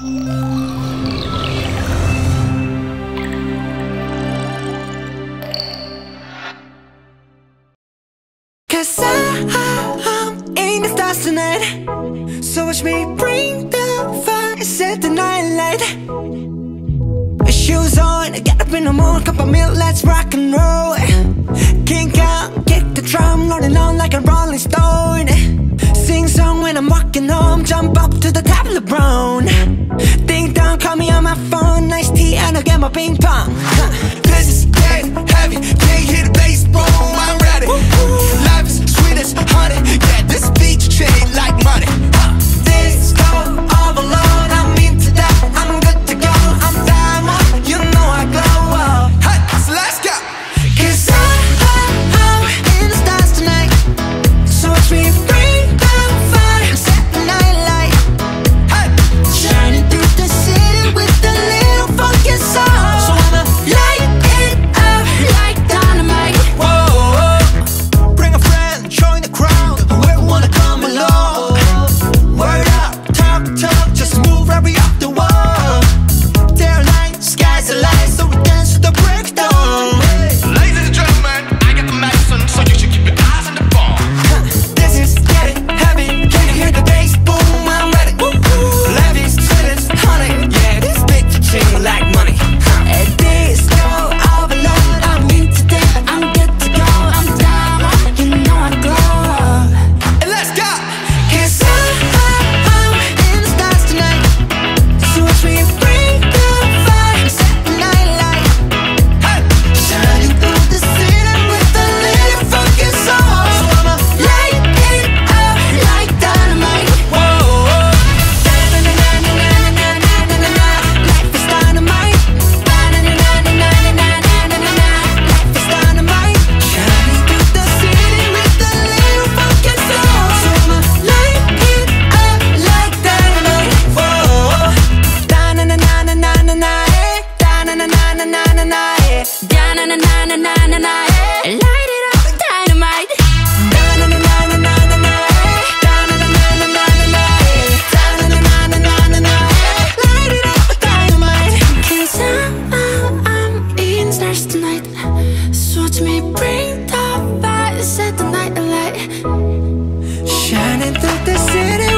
Cause I, I'm in the stars tonight. So watch me bring the fire, set the night light. Shoes on, get up in the morning, cup of milk, let's rock and roll. Kink out, kick the drum, rolling on like a rolling stone. Sing song when I'm walking home, jump up to the top of the brown intenté ser